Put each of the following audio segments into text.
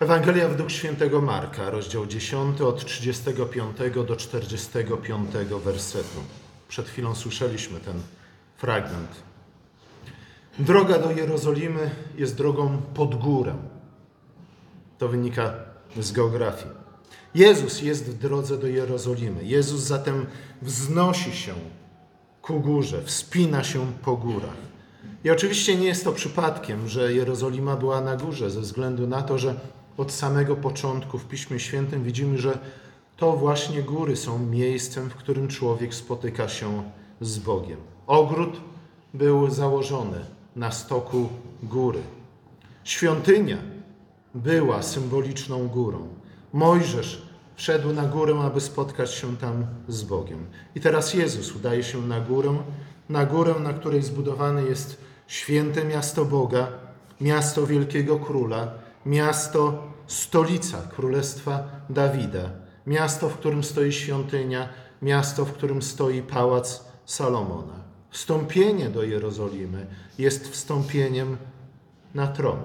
Ewangelia według świętego Marka, rozdział 10 od 35 do 45 wersetu. Przed chwilą słyszeliśmy ten fragment. Droga do Jerozolimy jest drogą pod górę. To wynika z geografii. Jezus jest w drodze do Jerozolimy. Jezus zatem wznosi się ku górze, wspina się po górach. I oczywiście nie jest to przypadkiem, że Jerozolima była na górze, ze względu na to, że od samego początku w Piśmie Świętym widzimy, że to właśnie góry są miejscem, w którym człowiek spotyka się z Bogiem. Ogród był założony na stoku góry. Świątynia była symboliczną górą. Mojżesz wszedł na górę, aby spotkać się tam z Bogiem. I teraz Jezus udaje się na górę, na górę, na której zbudowane jest święte miasto Boga, miasto wielkiego króla, miasto stolica królestwa Dawida, miasto, w którym stoi świątynia, miasto, w którym stoi pałac Salomona. Wstąpienie do Jerozolimy jest wstąpieniem na tron.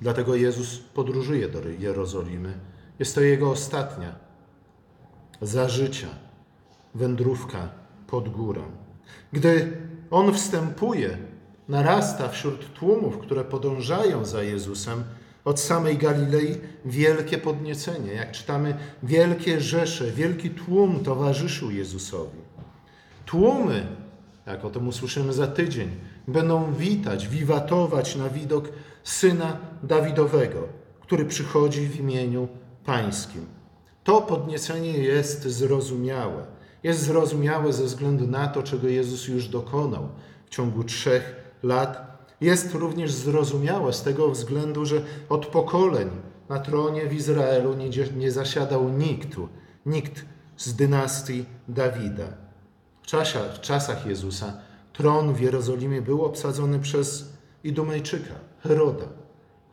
Dlatego Jezus podróżuje do Jerozolimy. Jest to jego ostatnia za życia wędrówka pod górę. Gdy on wstępuje, narasta wśród tłumów, które podążają za Jezusem, od samej Galilei wielkie podniecenie. Jak czytamy, wielkie rzesze, wielki tłum towarzyszył Jezusowi. Tłumy, jak o tym usłyszymy za tydzień, będą witać, wiwatować na widok syna Dawidowego, który przychodzi w imieniu Pańskim. To podniecenie jest zrozumiałe. Jest zrozumiałe ze względu na to, czego Jezus już dokonał w ciągu trzech lat. Jest również zrozumiałe z tego względu, że od pokoleń na tronie w Izraelu nie, nie zasiadał nikt, nikt z dynastii Dawida. W czasach, w czasach Jezusa tron w Jerozolimie był obsadzony przez Idumejczyka, Heroda,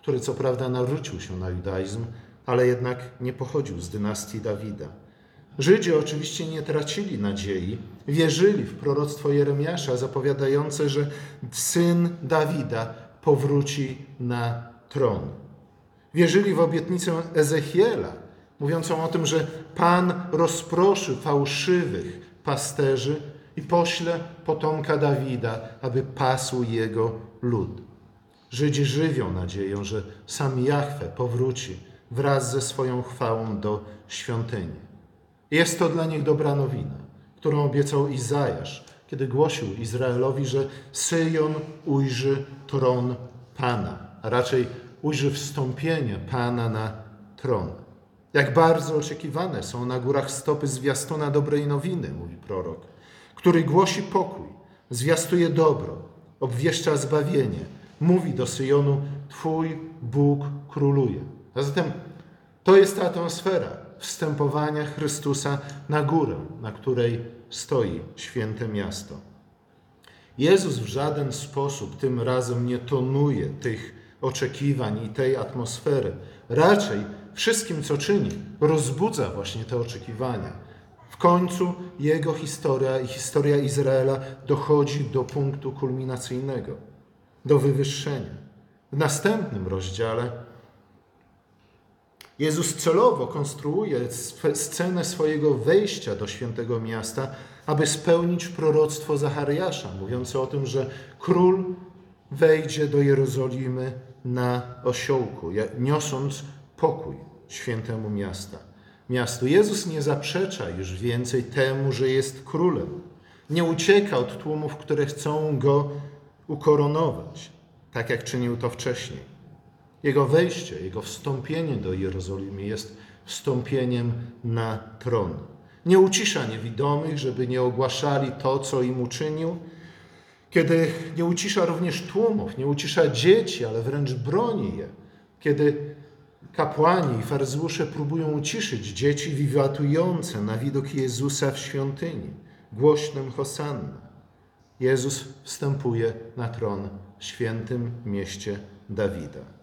który co prawda narzucił się na judaizm, ale jednak nie pochodził z dynastii Dawida. Żydzi oczywiście nie tracili nadziei, wierzyli w proroctwo Jeremiasza zapowiadające, że syn Dawida powróci na tron. Wierzyli w obietnicę Ezechiela, mówiącą o tym, że Pan rozproszy fałszywych pasterzy i pośle potomka Dawida, aby pasł jego lud. Żydzi żywią nadzieję, że sam Jahwe powróci wraz ze swoją chwałą do świątyni. Jest to dla nich dobra nowina, którą obiecał Izajasz, kiedy głosił Izraelowi, że Syjon ujrzy tron Pana, a raczej ujrzy wstąpienie Pana na tron. Jak bardzo oczekiwane są na górach stopy zwiastuna dobrej nowiny, mówi prorok, który głosi pokój, zwiastuje dobro, obwieszcza zbawienie, mówi do Syjonu: Twój Bóg króluje. A zatem to jest ta atmosfera wstępowania Chrystusa na górę, na której stoi święte miasto. Jezus w żaden sposób tym razem nie tonuje tych oczekiwań i tej atmosfery. Raczej wszystkim, co czyni, rozbudza właśnie te oczekiwania. W końcu jego historia i historia Izraela dochodzi do punktu kulminacyjnego, do wywyższenia. W następnym rozdziale Jezus celowo konstruuje scenę swojego wejścia do świętego miasta, aby spełnić proroctwo Zachariasza, mówiące o tym, że król wejdzie do Jerozolimy na osiołku, niosąc pokój świętemu miasta. Miastu. Jezus nie zaprzecza już więcej temu, że jest królem. Nie ucieka od tłumów, które chcą go ukoronować, tak jak czynił to wcześniej. Jego wejście, jego wstąpienie do Jerozolimy jest wstąpieniem na tron. Nie ucisza niewidomych, żeby nie ogłaszali to, co im uczynił, kiedy nie ucisza również tłumów, nie ucisza dzieci, ale wręcz broni je, kiedy kapłani i faryzeusze próbują uciszyć dzieci wiwatujące na widok Jezusa w świątyni, głośnym hosanna. Jezus wstępuje na tron w świętym mieście Dawida.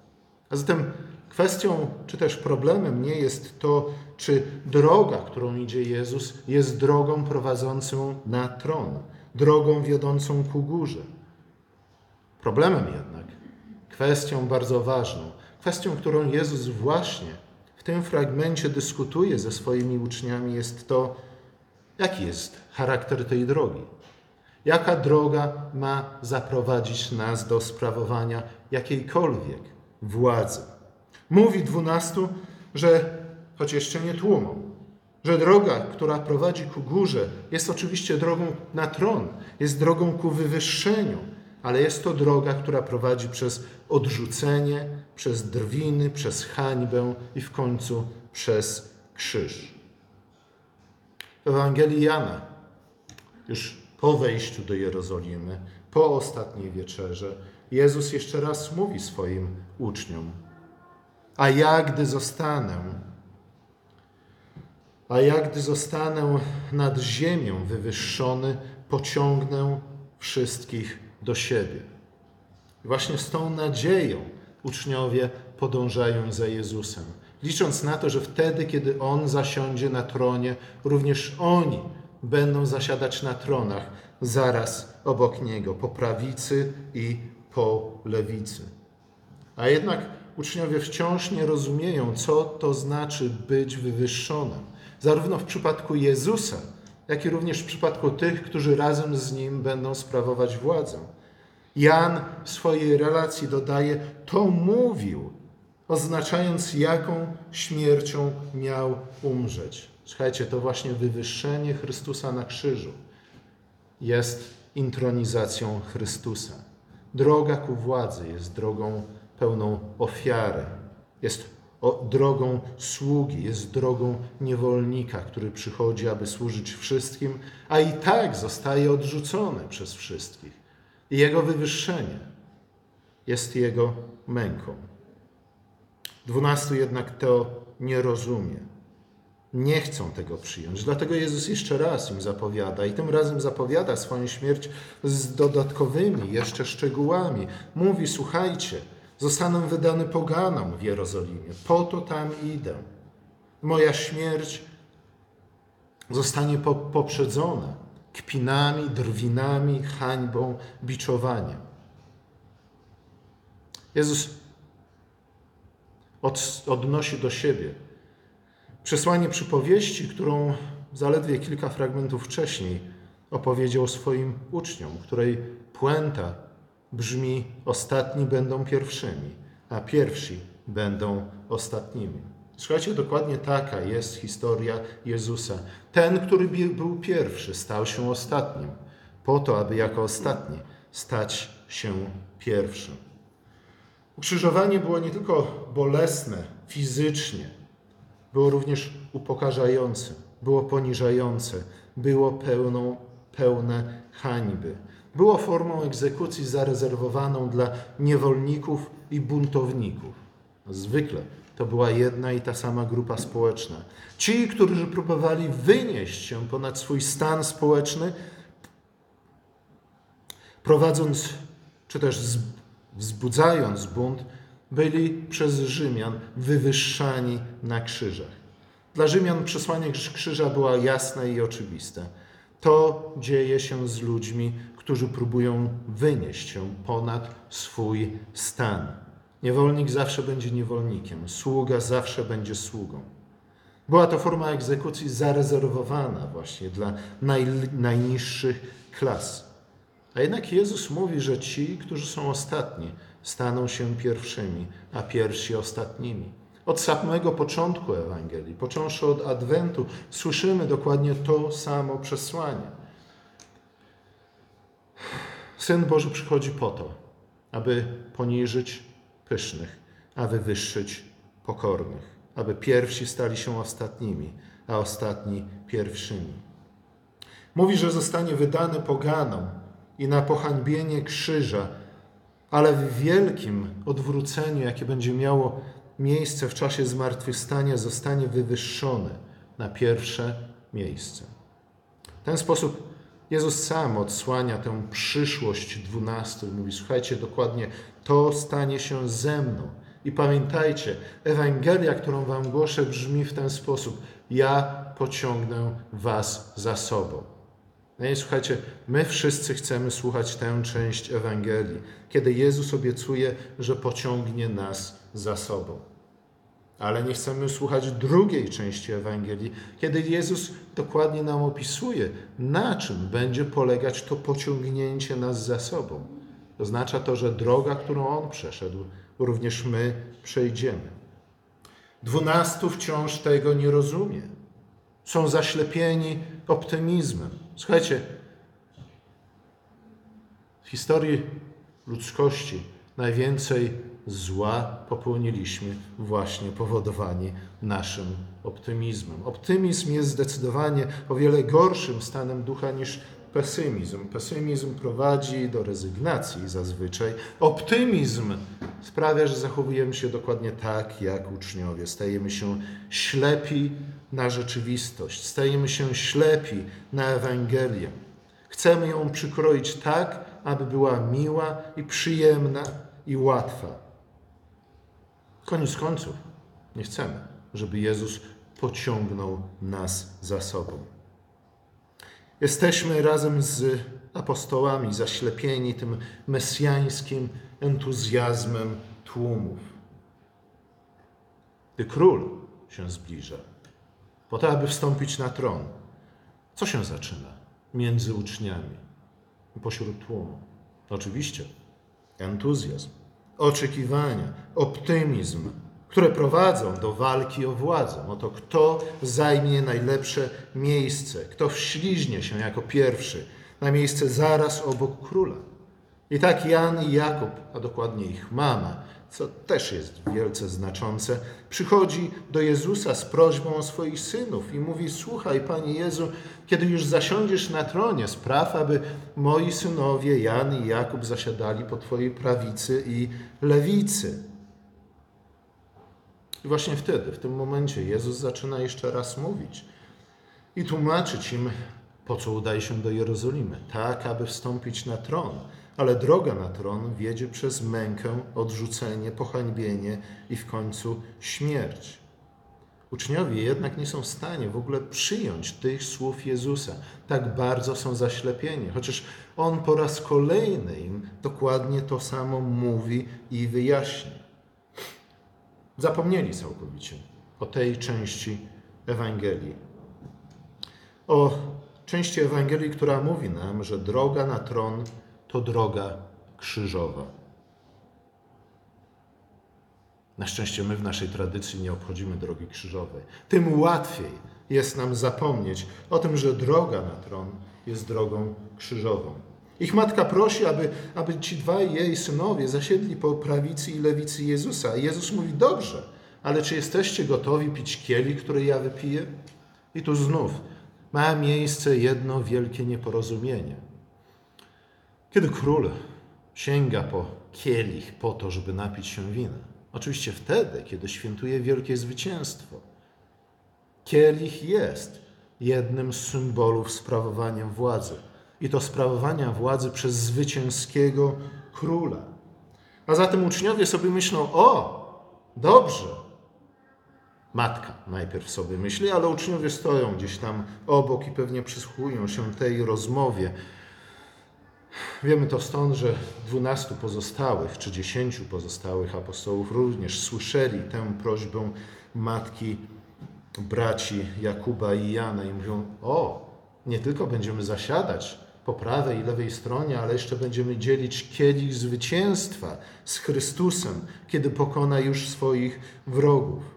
A zatem kwestią, czy też problemem nie jest to, czy droga, którą idzie Jezus, jest drogą prowadzącą na tron, drogą wiodącą ku górze. Problemem jednak, kwestią bardzo ważną, Kwestią, którą Jezus właśnie w tym fragmencie dyskutuje ze swoimi uczniami, jest to, jaki jest charakter tej drogi. Jaka droga ma zaprowadzić nas do sprawowania jakiejkolwiek władzy? Mówi dwunastu, że, choć jeszcze nie tłumą, że droga, która prowadzi ku górze, jest oczywiście drogą na tron, jest drogą ku wywyższeniu, ale jest to droga, która prowadzi przez odrzucenie, przez drwiny, przez hańbę i w końcu przez krzyż. W Ewangelii Jana, już po wejściu do Jerozolimy, po ostatniej wieczerze, Jezus jeszcze raz mówi swoim uczniom: A ja, gdy zostanę, a ja, gdy zostanę nad ziemią wywyższony, pociągnę wszystkich do siebie. I właśnie z tą nadzieją uczniowie podążają za Jezusem, licząc na to, że wtedy, kiedy On zasiądzie na tronie, również oni będą zasiadać na tronach zaraz obok Niego, po prawicy i po lewicy. A jednak uczniowie wciąż nie rozumieją, co to znaczy być wywyższonym. Zarówno w przypadku Jezusa, jak i również w przypadku tych, którzy razem z Nim będą sprawować władzę. Jan w swojej relacji dodaje, to mówił, oznaczając, jaką śmiercią miał umrzeć. Słuchajcie, to właśnie wywyższenie Chrystusa na krzyżu jest intronizacją Chrystusa. Droga ku władzy jest drogą pełną ofiary, jest drogą sługi, jest drogą niewolnika, który przychodzi, aby służyć wszystkim, a i tak zostaje odrzucony przez wszystkich. I jego wywyższenie jest jego męką. Dwunastu jednak to nie rozumie. Nie chcą tego przyjąć. Dlatego Jezus jeszcze raz im zapowiada i tym razem zapowiada swoją śmierć z dodatkowymi jeszcze szczegółami. Mówi: Słuchajcie, Zostanę wydany poganom w Jerozolimie. Po to tam idę. Moja śmierć zostanie poprzedzona kpinami, drwinami, hańbą, biczowaniem. Jezus od, odnosi do siebie przesłanie przypowieści, którą zaledwie kilka fragmentów wcześniej opowiedział swoim uczniom, której puenta brzmi: Ostatni będą pierwszymi, a pierwsi będą ostatnimi. Słuchajcie, dokładnie taka jest historia Jezusa. Ten, który był pierwszy, stał się ostatnim, po to, aby jako ostatni stać się pierwszym. Ukrzyżowanie było nie tylko bolesne fizycznie, było również upokarzające, było poniżające, było pełną, pełne hańby było formą egzekucji zarezerwowaną dla niewolników i buntowników. Zwykle to była jedna i ta sama grupa społeczna. Ci, którzy próbowali wynieść się ponad swój stan społeczny, prowadząc czy też wzbudzając bunt, byli przez Rzymian wywyższani na krzyżach. Dla Rzymian przesłanie krzyża było jasne i oczywiste. To dzieje się z ludźmi, którzy próbują wynieść się ponad swój stan. Niewolnik zawsze będzie niewolnikiem, sługa zawsze będzie sługą. Była to forma egzekucji zarezerwowana właśnie dla naj, najniższych klas. A jednak Jezus mówi, że ci, którzy są ostatni, staną się pierwszymi, a pierwsi ostatnimi. Od samego początku Ewangelii, począwszy od Adwentu, słyszymy dokładnie to samo przesłanie. Syn Boży przychodzi po to, aby poniżyć pysznych, a wywyższyć pokornych, aby pierwsi stali się ostatnimi, a ostatni pierwszymi. Mówi, że zostanie wydany poganom i na pohańbienie krzyża, ale w wielkim odwróceniu, jakie będzie miało miejsce w czasie zmartwychwstania, zostanie wywyższony na pierwsze miejsce. W ten sposób Jezus sam odsłania tę przyszłość dwunastu i mówi: Słuchajcie, dokładnie to stanie się ze mną. I pamiętajcie, Ewangelia, którą Wam głoszę, brzmi w ten sposób: Ja pociągnę Was za sobą. No i słuchajcie, my wszyscy chcemy słuchać tę część Ewangelii, kiedy Jezus obiecuje, że pociągnie nas za sobą. Ale nie chcemy słuchać drugiej części Ewangelii, kiedy Jezus dokładnie nam opisuje, na czym będzie polegać to pociągnięcie nas za sobą. Oznacza to, że droga, którą On przeszedł, również my przejdziemy. Dwunastu wciąż tego nie rozumie. Są zaślepieni optymizmem. Słuchajcie, w historii ludzkości najwięcej zła popełniliśmy właśnie powodowani naszym optymizmem. Optymizm jest zdecydowanie o wiele gorszym stanem ducha niż pesymizm. Pesymizm prowadzi do rezygnacji zazwyczaj. Optymizm sprawia, że zachowujemy się dokładnie tak, jak uczniowie. Stajemy się ślepi na rzeczywistość, stajemy się ślepi na Ewangelię. Chcemy ją przykroić tak, aby była miła i przyjemna i łatwa. Koniec końców, nie chcemy, żeby Jezus pociągnął nas za sobą. Jesteśmy razem z apostołami zaślepieni tym mesjańskim entuzjazmem tłumów. Gdy król się zbliża, po to, aby wstąpić na tron, co się zaczyna między uczniami i pośród tłumu? Oczywiście entuzjazm, oczekiwania, optymizm, które prowadzą do walki o władzę. Oto kto zajmie najlepsze miejsce, kto wśliźnie się jako pierwszy na miejsce zaraz obok króla. I tak Jan i Jakub, a dokładnie ich mama, co też jest wielce znaczące, przychodzi do Jezusa z prośbą o swoich synów i mówi: Słuchaj, Panie Jezu, kiedy już zasiądziesz na tronie, spraw, aby moi synowie Jan i Jakub zasiadali po Twojej prawicy i lewicy. I właśnie wtedy, w tym momencie, Jezus zaczyna jeszcze raz mówić i tłumaczyć im, po co udaje się do Jerozolimy, tak aby wstąpić na tron. Ale droga na tron wiedzie przez mękę, odrzucenie, pohańbienie i w końcu śmierć. Uczniowie jednak nie są w stanie w ogóle przyjąć tych słów Jezusa. Tak bardzo są zaślepieni, chociaż On po raz kolejny im dokładnie to samo mówi i wyjaśnia. Zapomnieli całkowicie o tej części Ewangelii. O części Ewangelii, która mówi nam, że droga na tron to droga krzyżowa. Na szczęście my w naszej tradycji nie obchodzimy drogi krzyżowej. Tym łatwiej jest nam zapomnieć o tym, że droga na tron jest drogą krzyżową. Ich matka prosi, aby, aby ci dwaj jej synowie zasiedli po prawicy i lewicy Jezusa. I Jezus mówi: Dobrze, ale czy jesteście gotowi pić kielich, który ja wypiję? I tu znów ma miejsce jedno wielkie nieporozumienie. Kiedy król sięga po kielich po to, żeby napić się wina, oczywiście wtedy, kiedy świętuje wielkie zwycięstwo, kielich jest jednym z symbolów sprawowania władzy i to sprawowania władzy przez zwycięskiego króla. A zatem uczniowie sobie myślą: O, dobrze. Matka najpierw sobie myśli, ale uczniowie stoją gdzieś tam obok i pewnie przysłuchują się tej rozmowie. Wiemy to stąd, że dwunastu pozostałych, czy dziesięciu pozostałych apostołów również słyszeli tę prośbę matki braci Jakuba i Jana i mówią: O, nie tylko będziemy zasiadać po prawej i lewej stronie, ale jeszcze będziemy dzielić kielich zwycięstwa z Chrystusem, kiedy pokona już swoich wrogów.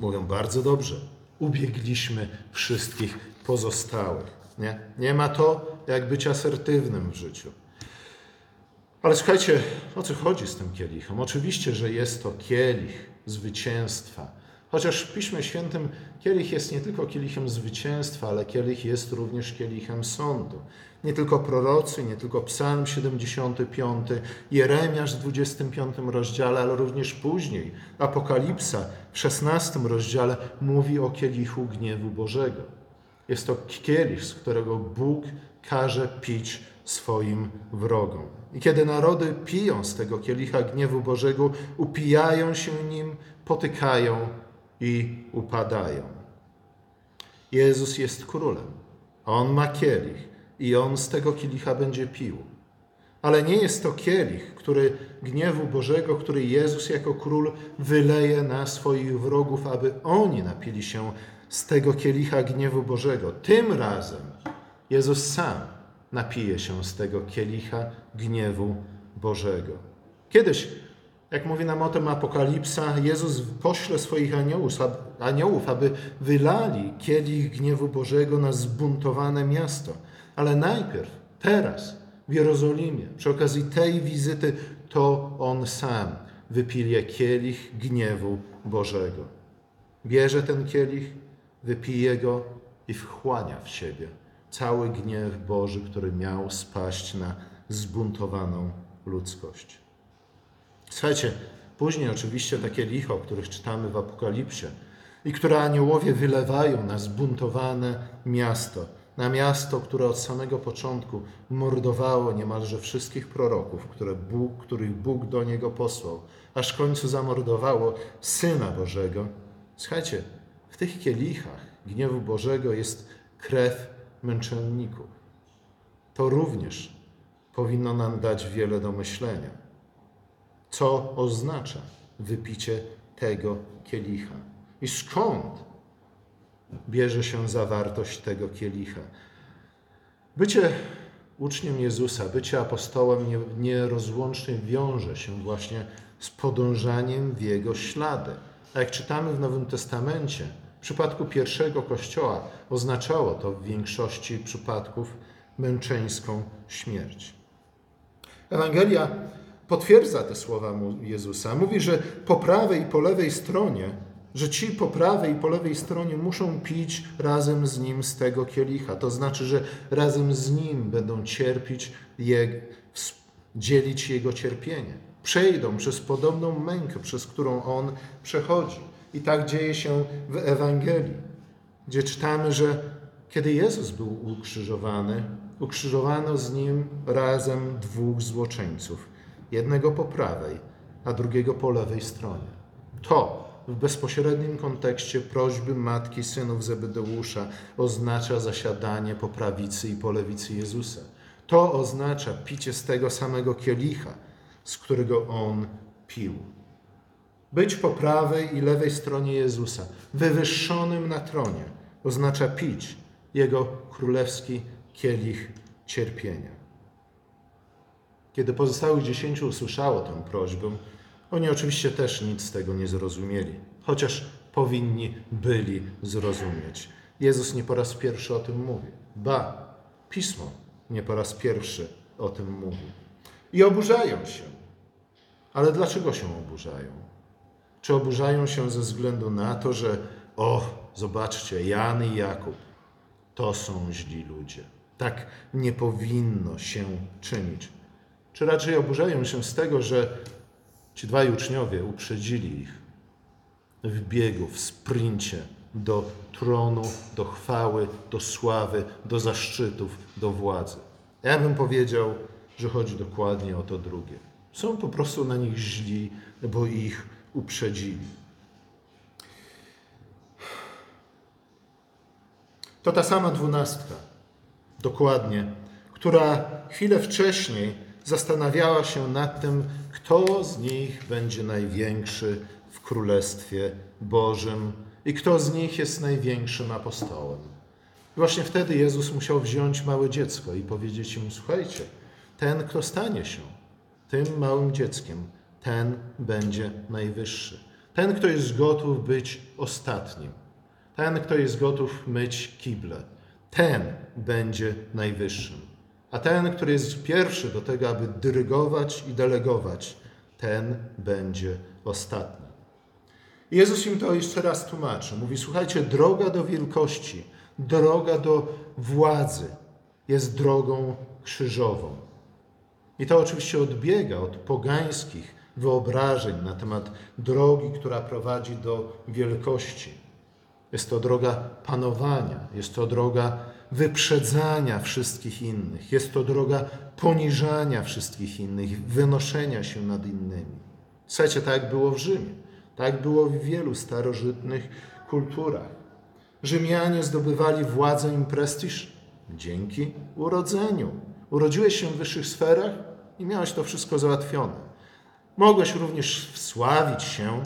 Mówią bardzo dobrze, ubiegliśmy wszystkich pozostałych. Nie, nie ma to jak być asertywnym w życiu. Ale słuchajcie, o co chodzi z tym kielichem? Oczywiście, że jest to kielich zwycięstwa Chociaż w Piśmie Świętym kielich jest nie tylko kielichem zwycięstwa, ale kielich jest również kielichem sądu. Nie tylko prorocy, nie tylko Psalm 75, Jeremiasz w 25 rozdziale, ale również później Apokalipsa w 16 rozdziale mówi o kielichu gniewu Bożego. Jest to kielich, z którego Bóg każe pić swoim wrogom. I kiedy narody piją z tego kielicha gniewu Bożego, upijają się nim, potykają i upadają. Jezus jest królem. On ma kielich i on z tego kielicha będzie pił. Ale nie jest to kielich, który gniewu Bożego, który Jezus jako król wyleje na swoich wrogów, aby oni napili się z tego kielicha gniewu Bożego. Tym razem Jezus sam napije się z tego kielicha gniewu Bożego. Kiedyś, jak mówi nam o tym Apokalipsa, Jezus pośle swoich aniołów, aniołów, aby wylali kielich gniewu Bożego na zbuntowane miasto. Ale najpierw, teraz, w Jerozolimie, przy okazji tej wizyty, to On sam wypije kielich gniewu Bożego. Bierze ten kielich, wypije go i wchłania w siebie cały gniew Boży, który miał spaść na zbuntowaną ludzkość. Słuchajcie, później oczywiście takie licho, o których czytamy w Apokalipsie i które aniołowie wylewają na zbuntowane miasto, na miasto, które od samego początku mordowało niemalże wszystkich proroków, które Bóg, których Bóg do niego posłał, aż w końcu zamordowało Syna Bożego. Słuchajcie, w tych kielichach gniewu Bożego jest krew męczenników. To również powinno nam dać wiele do myślenia. Co oznacza wypicie tego kielicha? I skąd bierze się zawartość tego kielicha? Bycie uczniem Jezusa, bycie apostołem nierozłącznie wiąże się właśnie z podążaniem w Jego ślady. A jak czytamy w Nowym Testamencie, w przypadku pierwszego kościoła oznaczało to w większości przypadków męczeńską śmierć. Ewangelia potwierdza te słowa Jezusa. Mówi, że po prawej i po lewej stronie, że ci po prawej i po lewej stronie muszą pić razem z Nim z tego kielicha. To znaczy, że razem z Nim będą cierpieć, dzielić Jego cierpienie. Przejdą przez podobną mękę, przez którą On przechodzi. I tak dzieje się w Ewangelii, gdzie czytamy, że kiedy Jezus był ukrzyżowany, ukrzyżowano z nim razem dwóch złoczyńców, jednego po prawej, a drugiego po lewej stronie. To w bezpośrednim kontekście prośby matki synów Zebedeusza oznacza zasiadanie po prawicy i po lewicy Jezusa. To oznacza picie z tego samego kielicha, z którego on pił. Być po prawej i lewej stronie Jezusa, wywyższonym na tronie, oznacza pić Jego królewski kielich cierpienia. Kiedy pozostałych dziesięciu usłyszało tę prośbę, oni oczywiście też nic z tego nie zrozumieli, chociaż powinni byli zrozumieć. Jezus nie po raz pierwszy o tym mówi. Ba, Pismo nie po raz pierwszy o tym mówi. I oburzają się. Ale dlaczego się oburzają? Czy oburzają się ze względu na to, że o, zobaczcie, Jan i Jakub to są źli ludzie. Tak nie powinno się czynić. Czy raczej oburzają się z tego, że ci dwaj uczniowie uprzedzili ich w biegu, w sprincie do tronu, do chwały, do sławy, do zaszczytów, do władzy. Ja bym powiedział, że chodzi dokładnie o to drugie. Są po prostu na nich źli, bo ich uprzedzili. To ta sama dwunastka, dokładnie, która chwilę wcześniej zastanawiała się nad tym, kto z nich będzie największy w Królestwie Bożym i kto z nich jest największym apostołem. I właśnie wtedy Jezus musiał wziąć małe dziecko i powiedzieć mu: Słuchajcie, ten, kto stanie się tym małym dzieckiem, ten będzie najwyższy. Ten, kto jest gotów być ostatnim. Ten, kto jest gotów myć kible. Ten będzie najwyższym. A ten, który jest pierwszy do tego, aby dyrygować i delegować, ten będzie ostatni. Jezus im to jeszcze raz tłumaczy. Mówi: Słuchajcie, droga do wielkości, droga do władzy jest drogą krzyżową. I to oczywiście odbiega od pogańskich wyobrażeń na temat drogi, która prowadzi do wielkości. Jest to droga panowania, jest to droga wyprzedzania wszystkich innych, jest to droga poniżania wszystkich innych, wynoszenia się nad innymi. Słuchajcie, tak było w Rzymie, tak było w wielu starożytnych kulturach. Rzymianie zdobywali władzę i prestiż dzięki urodzeniu. Urodziłeś się w wyższych sferach? i miałeś to wszystko załatwione. Mogłeś również wsławić się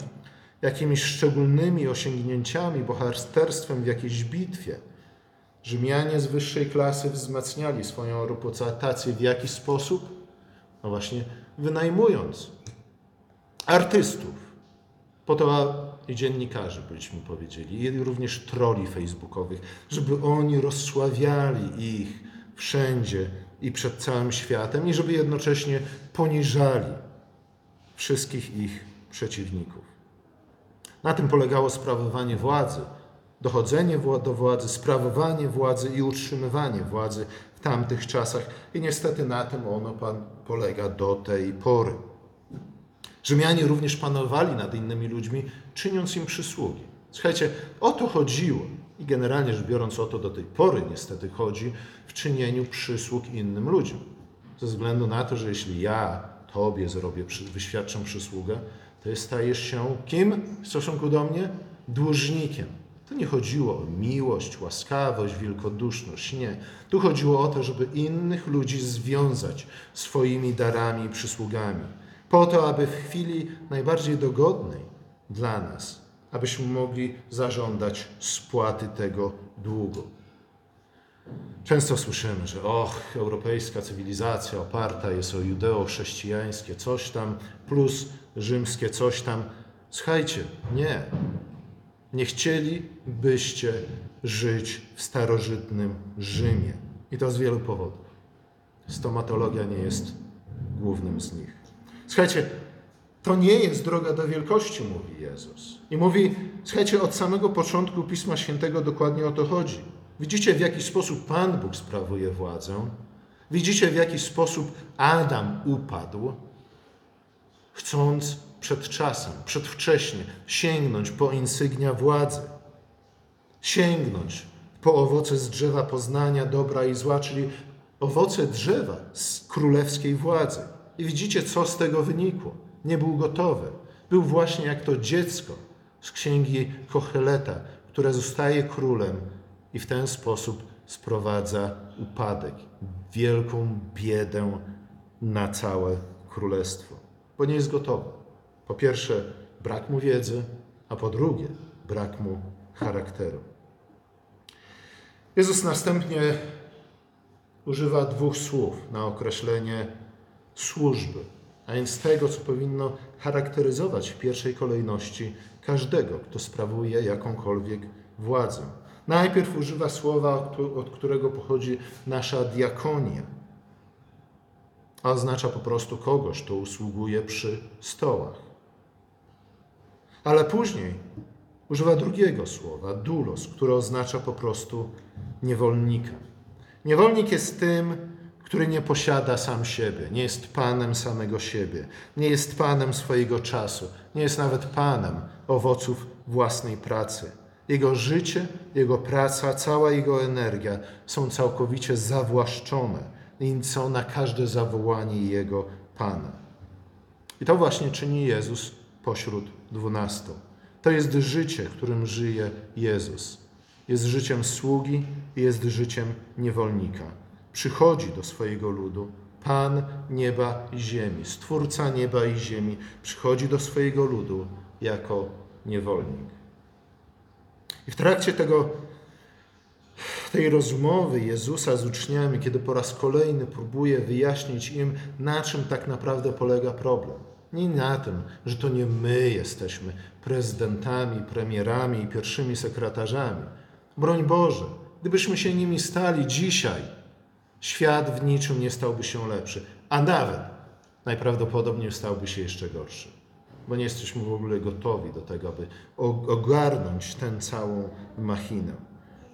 jakimiś szczególnymi osiągnięciami, bohaterstwem w jakiejś bitwie. Rzymianie z wyższej klasy wzmacniali swoją reputację w jaki sposób? No właśnie, wynajmując artystów, po to i dziennikarzy, byśmy powiedzieli, i również troli facebookowych, żeby oni rozsławiali ich wszędzie i przed całym światem, i żeby jednocześnie poniżali wszystkich ich przeciwników. Na tym polegało sprawowanie władzy, dochodzenie do władzy, sprawowanie władzy i utrzymywanie władzy w tamtych czasach. I niestety na tym ono pan polega do tej pory. Rzymianie również panowali nad innymi ludźmi, czyniąc im przysługi. Słuchajcie, o to chodziło i generalnie rzecz biorąc o to do tej pory niestety chodzi w czynieniu przysług innym ludziom. Ze względu na to, że jeśli ja Tobie zrobię, wyświadczę przysługę, to stajesz się kim w stosunku do mnie? Dłużnikiem. To nie chodziło o miłość, łaskawość, wielkoduszność. Nie. Tu chodziło o to, żeby innych ludzi związać swoimi darami i przysługami. Po to, aby w chwili najbardziej dogodnej dla nas, abyśmy mogli zażądać spłaty tego długu. Często słyszymy, że och, europejska cywilizacja oparta jest o judeo-chrześcijańskie coś tam, plus rzymskie coś tam. Słuchajcie, nie. Nie chcielibyście żyć w starożytnym Rzymie. I to z wielu powodów. Stomatologia nie jest głównym z nich. Słuchajcie, to nie jest droga do wielkości, mówi Jezus. I mówi, słuchajcie, od samego początku Pisma Świętego dokładnie o to chodzi. Widzicie, w jaki sposób Pan Bóg sprawuje władzę. Widzicie, w jaki sposób Adam upadł, chcąc przed czasem, przedwcześnie sięgnąć po insygnia władzy, sięgnąć po owoce z drzewa poznania dobra i zła, czyli owoce drzewa z królewskiej władzy. I widzicie, co z tego wynikło. Nie był gotowy. Był właśnie jak to dziecko z księgi Kocheleta, które zostaje królem i w ten sposób sprowadza upadek, wielką biedę na całe królestwo, bo nie jest gotowy. Po pierwsze, brak mu wiedzy, a po drugie, brak mu charakteru. Jezus następnie używa dwóch słów na określenie służby, a więc tego, co powinno charakteryzować w pierwszej kolejności każdego, kto sprawuje jakąkolwiek władzę. Najpierw używa słowa, od którego pochodzi nasza diakonia, a oznacza po prostu kogoś, kto usługuje przy stołach. Ale później używa drugiego słowa, dulos, które oznacza po prostu niewolnika. Niewolnik jest tym, który nie posiada sam siebie, nie jest panem samego siebie, nie jest panem swojego czasu, nie jest nawet panem owoców własnej pracy. Jego życie, jego praca, cała jego energia są całkowicie zawłaszczone i są na każde zawołanie jego Pana. I to właśnie czyni Jezus pośród dwunastu. To jest życie, którym żyje Jezus. Jest życiem sługi i jest życiem niewolnika. Przychodzi do swojego ludu, Pan nieba i ziemi, Stwórca nieba i ziemi, przychodzi do swojego ludu jako niewolnik. I w trakcie tego, tej rozmowy Jezusa z uczniami, kiedy po raz kolejny próbuje wyjaśnić im, na czym tak naprawdę polega problem. Nie na tym, że to nie my jesteśmy prezydentami, premierami i pierwszymi sekretarzami. Broń Boże, gdybyśmy się nimi stali dzisiaj, świat w niczym nie stałby się lepszy, a nawet najprawdopodobniej stałby się jeszcze gorszy bo nie jesteśmy w ogóle gotowi do tego, aby ogarnąć tę całą machinę.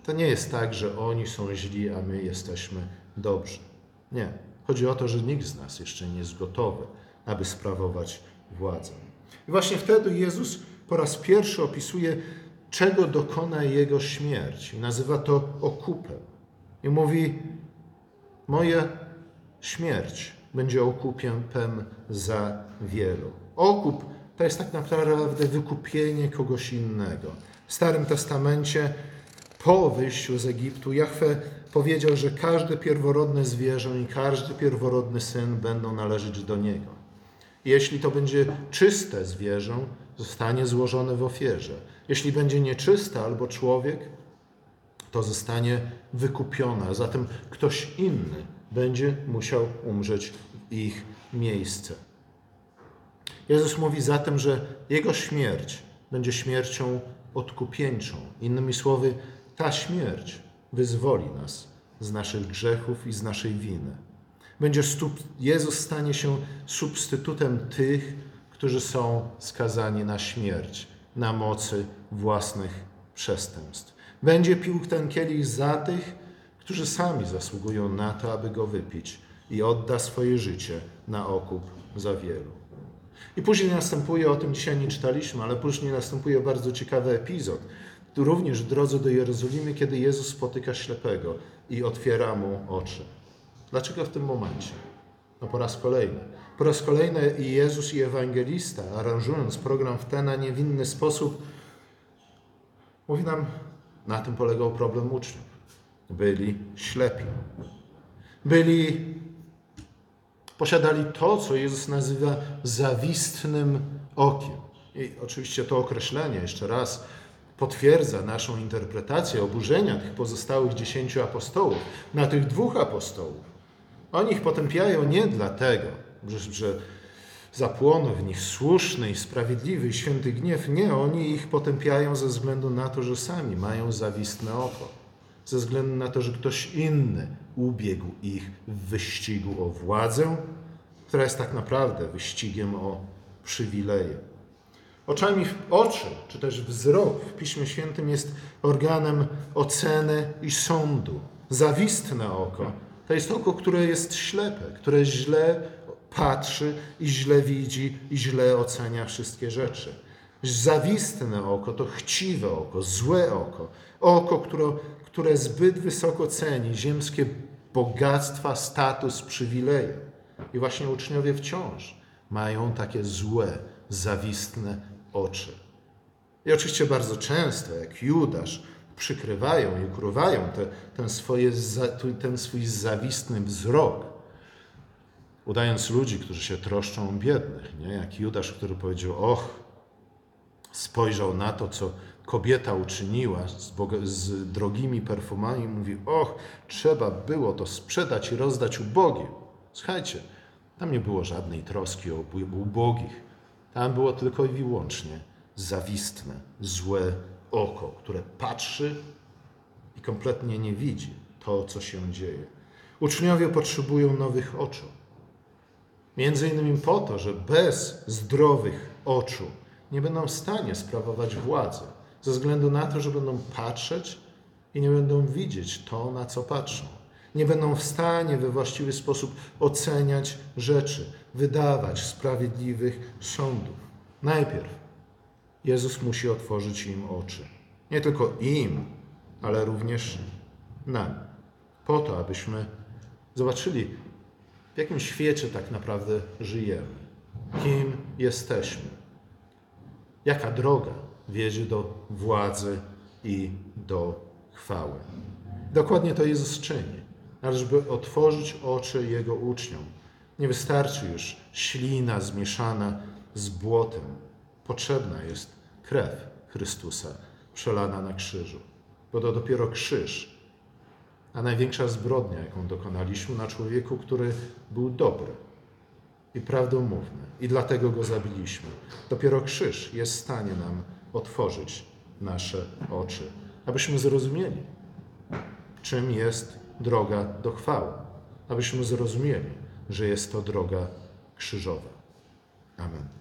To nie jest tak, że oni są źli, a my jesteśmy dobrzy. Nie. Chodzi o to, że nikt z nas jeszcze nie jest gotowy, aby sprawować władzę. I właśnie wtedy Jezus po raz pierwszy opisuje, czego dokona Jego śmierć. I nazywa to okupem. I mówi, moja śmierć będzie okupem za wielu. Okup to jest tak naprawdę wykupienie kogoś innego. W Starym Testamencie po wyjściu z Egiptu Jahwe powiedział, że każde pierworodne zwierzę i każdy pierworodny syn będą należeć do Niego. Jeśli to będzie czyste zwierzę, zostanie złożone w ofierze. Jeśli będzie nieczyste albo człowiek, to zostanie wykupione. A zatem ktoś inny będzie musiał umrzeć w ich miejsce. Jezus mówi zatem, że Jego śmierć będzie śmiercią odkupieńczą. Innymi słowy, ta śmierć wyzwoli nas z naszych grzechów i z naszej winy. Będzie stup... Jezus stanie się substytutem tych, którzy są skazani na śmierć, na mocy własnych przestępstw. Będzie pił ten kielich za tych, którzy sami zasługują na to, aby go wypić i odda swoje życie na okup za wielu. I później następuje, o tym dzisiaj nie czytaliśmy, ale później następuje bardzo ciekawy epizod, tu również w drodze do Jerozolimy, kiedy Jezus spotyka ślepego i otwiera mu oczy. Dlaczego w tym momencie? No po raz kolejny. Po raz kolejny i Jezus i ewangelista, aranżując program w ten, a nie w inny sposób, mówi nam, na tym polegał problem uczniów. Byli ślepi. Byli, posiadali to, co Jezus nazywa zawistnym okiem. I oczywiście to określenie, jeszcze raz, potwierdza naszą interpretację oburzenia tych pozostałych dziesięciu apostołów na tych dwóch apostołów. Oni ich potępiają nie dlatego, że, zapłonął w nich słuszny i sprawiedliwy i święty gniew. Nie, oni ich potępiają ze względu na to, że sami mają zawistne oko. Ze względu na to, że ktoś inny ubiegł ich w wyścigu o władzę, która jest tak naprawdę wyścigiem o przywileje. Oczami oczy, czy też wzrok w Piśmie Świętym jest organem oceny i sądu. Zawistne oko to jest oko, które jest ślepe, które źle patrzy i źle widzi i źle ocenia wszystkie rzeczy. Zawistne oko to chciwe oko, złe oko, oko, które, które zbyt wysoko ceni ziemskie bogactwa, status, przywileje. I właśnie uczniowie wciąż mają takie złe, zawistne oczy. I oczywiście bardzo często, jak Judasz, przykrywają i ukrywają te, ten, swoje, ten swój zawistny wzrok, udając ludzi, którzy się troszczą o biednych. Nie? Jak Judasz, który powiedział, och, spojrzał na to, co kobieta uczyniła z, z drogimi perfumami, mówi, och, trzeba było to sprzedać i rozdać ubogim. Słuchajcie, tam nie było żadnej troski o ubogich. Tam było tylko i wyłącznie zawistne, złe oko, które patrzy i kompletnie nie widzi to, co się dzieje. Uczniowie potrzebują nowych oczu. Między innymi po to, że bez zdrowych oczu nie będą w stanie sprawować władzy, ze względu na to, że będą patrzeć i nie będą widzieć to, na co patrzą. Nie będą w stanie we właściwy sposób oceniać rzeczy, wydawać sprawiedliwych sądów. Najpierw Jezus musi otworzyć im oczy. Nie tylko im, ale również nam. Po to, abyśmy zobaczyli, w jakim świecie tak naprawdę żyjemy, kim jesteśmy, jaka droga wiedzie do władzy i do chwały. Dokładnie to Jezus czyni. Należy by otworzyć oczy Jego uczniom. Nie wystarczy już ślina zmieszana z błotem. Potrzebna jest krew Chrystusa przelana na krzyżu. Bo to dopiero krzyż, a największa zbrodnia, jaką dokonaliśmy na człowieku, który był dobry i prawdomówny, i dlatego go zabiliśmy. Dopiero krzyż jest w stanie nam otworzyć nasze oczy, abyśmy zrozumieli, czym jest droga do chwały, abyśmy zrozumieli, że jest to droga krzyżowa. Amen.